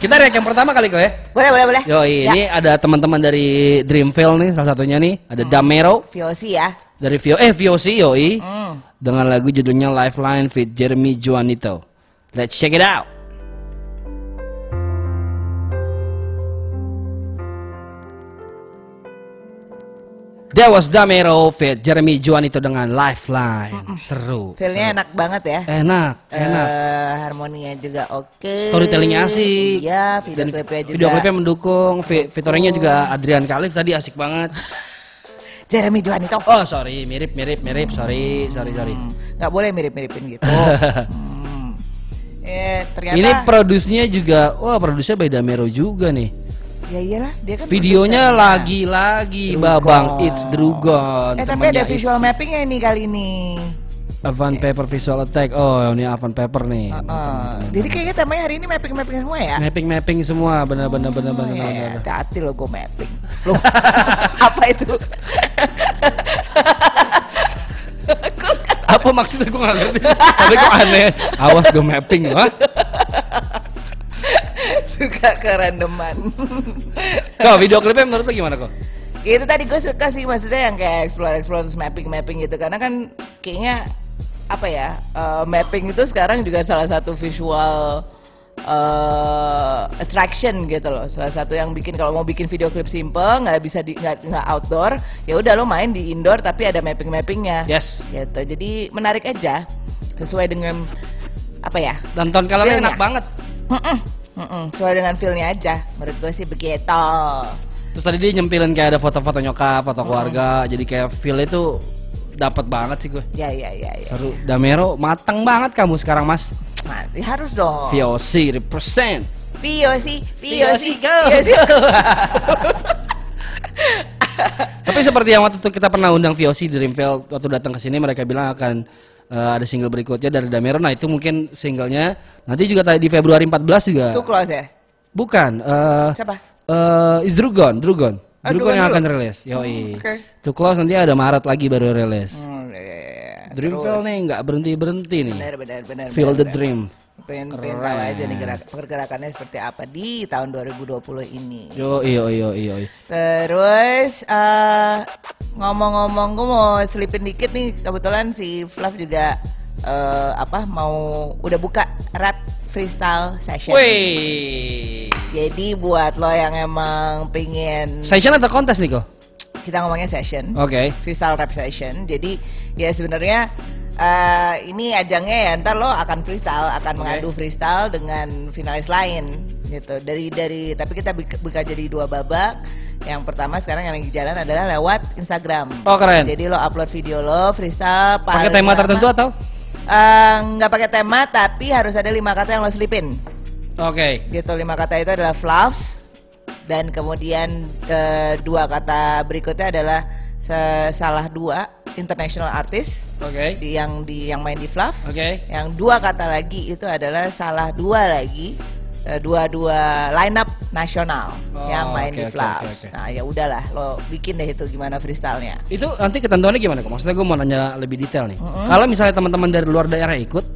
Kita react yang pertama kali kok ya. Boleh, boleh, boleh. Yo, Ya. ini ada teman-teman dari Dreamville nih salah satunya nih, ada Damero Viosi ya. dari Vio eh VOC yoi Hmm. dengan lagu judulnya Lifeline fit Jeremy Juanito. Let's check it out. That was Damero fit Jeremy Juanito dengan Lifeline. Seru. Feelnya enak banget ya. Enak, enak. Eh, harmoninya juga oke. Storytellingnya asik. Iya, video Dan klipnya juga. Video klipnya mendukung. Featuringnya juga Adrian Khalif tadi asik banget. Jeremy Juanito. Oh sorry, mirip mirip mirip. Sorry, sorry sorry. Hmm, nggak boleh mirip-miripin gitu. hmm. Eh, ternyata Ini produsnya juga, wah produsnya by Damero juga nih. Ya iyalah, dia kan Videonya lagi-lagi. Babang It's Drugon. Eh, tapi ada visual It's mappingnya ini kali ini. Avant Paper Visual Attack. Oh, ini Avant Paper nih. Uh, jadi kayaknya temanya hari ini mapping-mapping semua ya. Mapping mapping semua, benar-benar benar-benar. Oh, benar. hati-hati lo gue mapping. Loh, apa itu? Apa maksudnya gue gak ngerti. Tapi kok aneh. Awas gue mapping, wah. Suka kerandoman. Kok video klipnya menurut lu gimana kok? itu tadi gue suka sih maksudnya yang kayak explore explore terus mapping mapping gitu karena kan kayaknya apa ya eh, mapping itu sekarang juga salah satu visual eh, attraction gitu loh salah satu yang bikin kalau mau bikin video klip simple nggak bisa di nggak nggak outdoor ya udah lo main di indoor tapi ada mapping mappingnya Yes. gitu jadi menarik aja sesuai dengan apa ya Dan ton colornya Feel-nya. enak banget. Mm-mm, mm-mm, sesuai dengan feelnya aja menurut gue sih begitu Terus tadi dia nyempilin kayak ada foto-foto nyokap, foto keluarga, jadi kayak feel itu dapat banget sih gue. ya ya ya ya Seru. Damero mateng banget kamu sekarang mas. Mati harus dong. VOC represent. Viosi, Viosi, go. Viosi. Tapi seperti yang waktu itu kita pernah undang VOC di Dreamville waktu datang ke sini mereka bilang akan eh, ada single berikutnya dari Damero. Nah itu mungkin singlenya nanti juga tadi di Februari 14 juga. Too close ya? Bukan. eh Siapa? eh is Drugon, Drugon. Ah, Drugon Drugon yang dulu. akan rilis. Yoi. oke. Too Close nanti ada Maret lagi baru rilis. Hmm, ya, ya. Dreamville nih nggak berhenti berhenti nih. Benar, benar, benar. Feel benar, the benar. dream. Pengen, pengen tahu aja nih gerak, pergerakannya seperti apa di tahun 2020 ini. Yo iyo iyo iyo. Terus eh, ngomong-ngomong gue mau selipin dikit nih kebetulan si Flav juga eh, apa mau udah buka rap freestyle session. Wih. Jadi buat lo yang emang pengen Session atau kontes nih kok? kita ngomongnya session. Oke. freestyle rap session. Jadi ya sebenarnya eh, ini ajangnya ya ntar lo akan freestyle, akan mengadu freestyle dengan finalis lain gitu. Dari dari tapi kita buka, jadi dua babak. Yang pertama sekarang yang lagi jalan adalah lewat Instagram. Oh, keren. Jadi lo upload video lo freestyle Pakai tema lama- tertentu atau? Eh, nggak pakai tema tapi harus ada lima kata yang lo selipin Oke. gitu lima kata itu adalah fluffs dan kemudian eh, dua kata berikutnya adalah salah dua international artist Oke. di yang di yang main di fluff Oke. yang dua kata lagi itu adalah salah dua lagi eh, dua-dua line up nasional Oh, yang main oke, di fluff oke, oke. nah ya udahlah lo bikin deh itu gimana freestylenya Itu nanti ketentuannya gimana kok? Maksudnya gue mau nanya lebih detail nih. Kalau misalnya teman-teman dari luar daerah ikut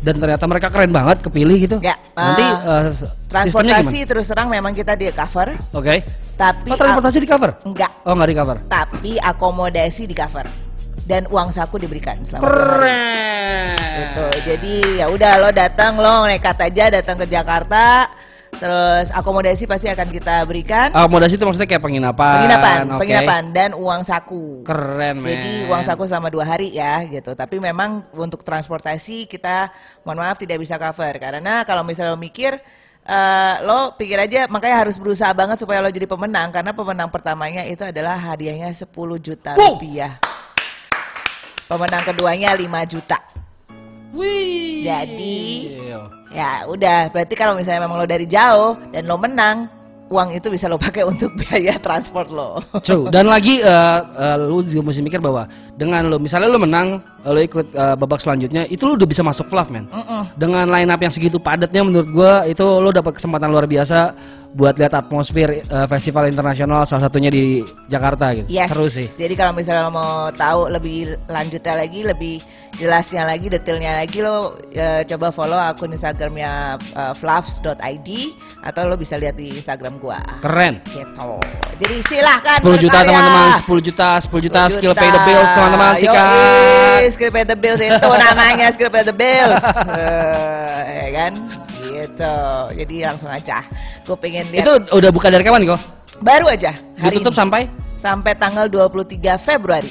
dan ternyata mereka keren banget kepilih gitu. Ya, Nanti sistemnya transportasi terus terang memang kita di cover Oke. tapi Oh, transportasi di cover? enggak Oh, nggak di cover. tapi akomodasi di cover dan uang saku diberikan selama. Keren. Gitu. Jadi ya udah lo datang lo nekat aja datang ke Jakarta terus akomodasi pasti akan kita berikan Akomodasi itu maksudnya kayak penginapan. penginapan oke. penginapan dan uang saku. Keren, men. Jadi uang saku selama dua hari ya gitu. Tapi memang untuk transportasi kita mohon maaf tidak bisa cover karena kalau misalnya lo mikir eh, lo pikir aja makanya harus berusaha banget supaya lo jadi pemenang karena pemenang pertamanya itu adalah hadiahnya 10 juta Wow. Pemenang keduanya 5 juta. Wih. Jadi Iya. ya udah berarti kalau misalnya memang lo dari jauh dan lo menang uang itu bisa lo pakai untuk biaya transport lo. True. Dan lagi eh, eh, lu juga mesti mikir bahwa dengan lu misalnya lu menang, eh, lu ikut eh, babak selanjutnya, itu lu udah bisa masuk fluff, men. Dengan line up yang segitu padatnya menurut gua itu lu dapat kesempatan luar biasa buat lihat atmosfer eh, festival internasional salah satunya di Jakarta gitu. Yes. Seru sih. Jadi kalau misalnya lo mau tahu lebih lanjutnya lagi, lebih jelasnya lagi, detailnya lagi lo eh, coba follow akun Instagramnya uh, fluffs.id atau lo bisa lihat di Instagram gua. Keren. Gitu. Jadi silahkan 10 juta teman-teman, 10 juta, 10 juta 10 skill pay the bills teman-teman sikat. skill pay the bills itu namanya skill pay the bills. Eh, ya kan? Gitu. Jadi langsung aja. Gue pengen lihat Itu udah buka dari kapan kok? baru aja hari Ditutup ini. sampai? sampai tanggal 23 Februari.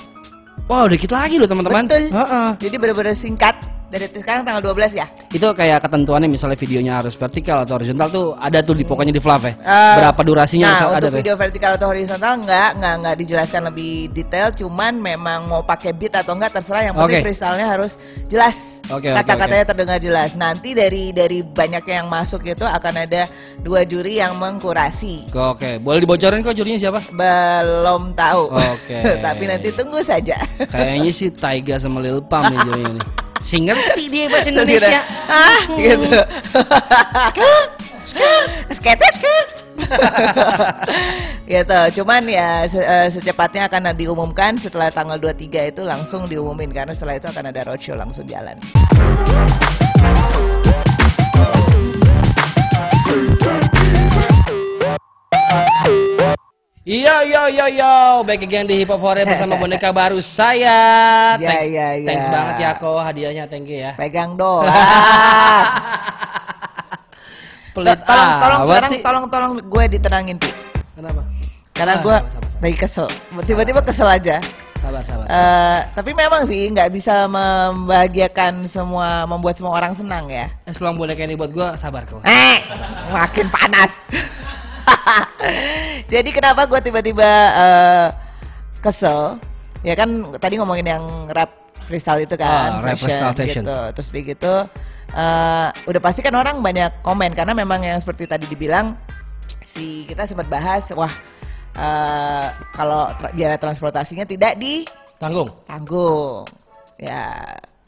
Wah, udah dikit lagi loh teman-teman. Betul. Heeh. Jadi benar-benar singkat dari sekarang tanggal 12 ya. Itu kayak ketentuannya misalnya videonya harus vertikal atau horizontal tuh ada tuh di pokoknya di Flav ya. Eh, Berapa durasinya nah, misal ada untuk tuh. video vertikal atau horizontal enggak, enggak enggak dijelaskan lebih detail, cuman memang mau pakai beat atau enggak terserah yang penting Oke. freestyle-nya harus jelas. Oke, Kata-katanya terdengar jelas. Nanti dari dari banyak yang masuk itu akan ada dua juri yang mengkurasi. Oke, boleh dibocorin kok jurinya siapa? Belum tahu. Oke. Tapi nanti tunggu saja. Kayaknya sih Taiga sama Lil Pump nih jurinya nih. Si ngerti dia bahasa Indonesia. ah, gitu. skirt, skirt, skirt, gitu. Cuman ya se- eh, secepatnya akan diumumkan setelah tanggal 23 itu langsung diumumin karena setelah itu akan ada roadshow langsung jalan. Yo yo yo yo, back again di Hip Hop Hore bersama boneka baru saya. Ya, Thanks, ya, ya. thanks banget ya kok hadiahnya, thank you ya. Pegang doang. Pelit tolong, tolong sekarang sih. tolong, tolong gue ditenangin Pi. Kenapa? Karena Ah, gue sabar, sabar. lagi kesel. Tiba-tiba kesel aja. Sabar sabar. Eh, tapi memang sih nggak bisa membahagiakan semua, membuat semua orang senang ya. Eh, selang boneka ini buat gua sabar kok. Eh, makin panas. Jadi kenapa gue tiba-tiba eh, kesel? Ya kan tadi ngomongin yang rap freestyle itu kan, Ah, rap freestyle gitu. Terus di gitu, eh, udah pasti kan orang banyak komen karena memang yang seperti tadi dibilang si kita sempat bahas, wah eh, kalau tra- biaya transportasinya tidak di Tanggung. tanggung. Ya,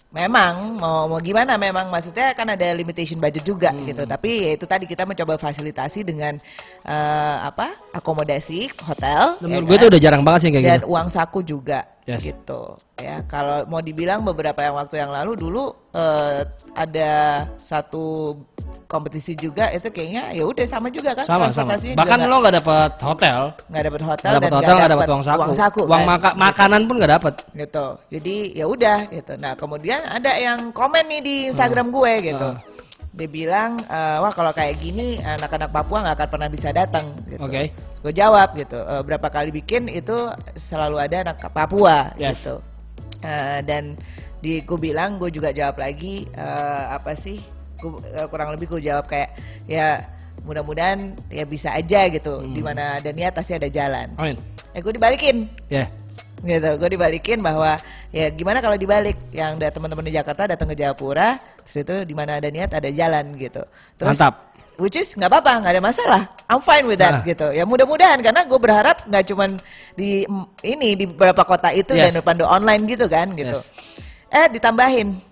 memang mau mau gimana memang maksudnya kan ada limitation budget juga Hmm. gitu. Tapi ya itu tadi kita mencoba fasilitasi dengan eh, apa? akomodasi hotel ya menurut gue kan? itu udah jarang banget sih kayak dan gitu. uang saku juga Yes. gitu. Ya, kalau mau dibilang beberapa yang waktu yang lalu dulu eh, ada satu kompetisi juga itu kayaknya ya udah sama juga kan Sama sama. transportasinya Bahkan lo nggak dapat hotel, nggak dapat hotel nggak dan dapat hotel, nggak dapat uang saku. uang saku Uang kan? maka- makanan pun nggak dapat. gitu jadi ya udah gitu nah kemudian ada yang komen nih di Instagram gue gitu Hmm. dia bilang eh, wah kalau kayak gini anak-anak Papua nggak akan pernah bisa datang gitu Oke. Terus gue jawab gitu "Eh, berapa kali bikin itu selalu ada anak Papua Yes. gitu Eh, dan di gue bilang gue juga jawab lagi eh, apa sih Gua- eh, kurang lebih gue jawab kayak ya mudah-mudahan ya bisa aja gitu Hmm. di mana ada niat pasti ada jalan Amin. eh gue dibalikin Ya. gitu gue dibalikin bahwa ya gimana kalau dibalik yang da- teman-teman di Jakarta datang ke Jayapura terus itu di mana ada niat ada jalan gitu terus Mantap. which is nggak apa-apa nggak ada masalah I'm fine with Nah. that gitu ya mudah-mudahan karena gue berharap nggak cuman di ini di beberapa kota itu Yes. dan pandu online gitu kan gitu eh ditambahin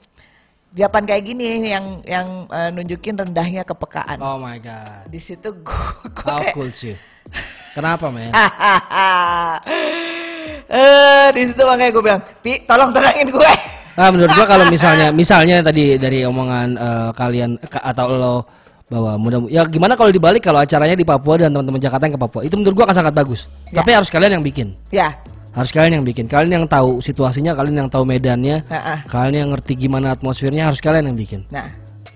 jawaban kayak gini yang yang eh, nunjukin rendahnya kepekaan Oh my god. di situ gue How kayak cool sih. Kenapa men? eh di situ makanya gue bilang pi tolong tenangin gue Nah, menurut gua kalau misalnya misalnya tadi dari omongan eh, kalian ka- atau lo bahwa mudah ya gimana kalau dibalik kalau acaranya di Papua dan teman-teman Jakarta yang ke Papua itu menurut gua akan sangat bagus. Ya. Tapi harus kalian yang bikin. ya Harus kalian yang bikin. Kalian yang tahu situasinya, kalian yang tahu medannya, Ha-ha. kalian yang ngerti gimana atmosfernya harus kalian yang bikin. nah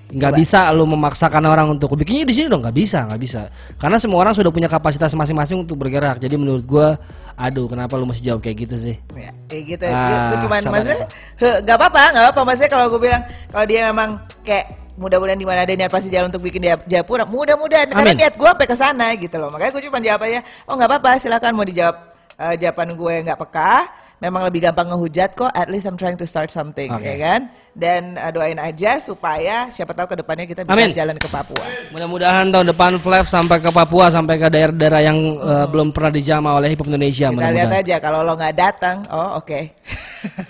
Nggak bisa lo memaksakan orang untuk bikinnya di sini dong, nggak bisa, nggak bisa. Karena semua orang sudah punya kapasitas masing-masing untuk bergerak. Jadi menurut gua, aduh kenapa lu masih jawab kayak gitu sih? ya kayak gitu Ah, itu cuman maksudnya he, nggak apa-apa nggak apa maksudnya kalau gue bilang kalau dia memang kayak mudah-mudahan di mana ada niat pasti jalan untuk bikin dia Jayapura mudah-mudahan karena niat gue sampai ke sana gitu loh makanya gue cuma jawab aja oh nggak apa-apa silakan mau dijawab eh, jawaban gue nggak peka memang lebih gampang ngehujat kok at least I'm trying to start something Oke. ya kan dan eh, doain aja supaya siapa tahu ke depannya kita bisa Amin. jalan ke Papua Mudah-mudahan tahun depan Flav sampai ke Papua sampai ke daerah-daerah yang eh, belum pernah dijamah oleh hip hop Indonesia kita lihat aja kalau lo nggak datang oh oke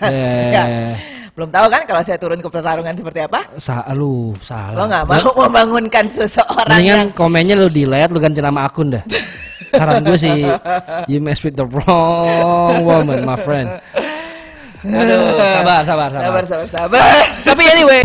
Eh. Ya. Belum tahu kan kalau saya turun ke pertarungan seperti apa? Sa lu Lo salah. nggak mau membangunkan seseorang Mendingan yang komennya lu delete, lu ganti nama akun dah. Saran gue sih, you mess with the wrong woman, my friend. Aduh, sabar, sabar, sabar. sabar sabar sabar. Tapi anyway,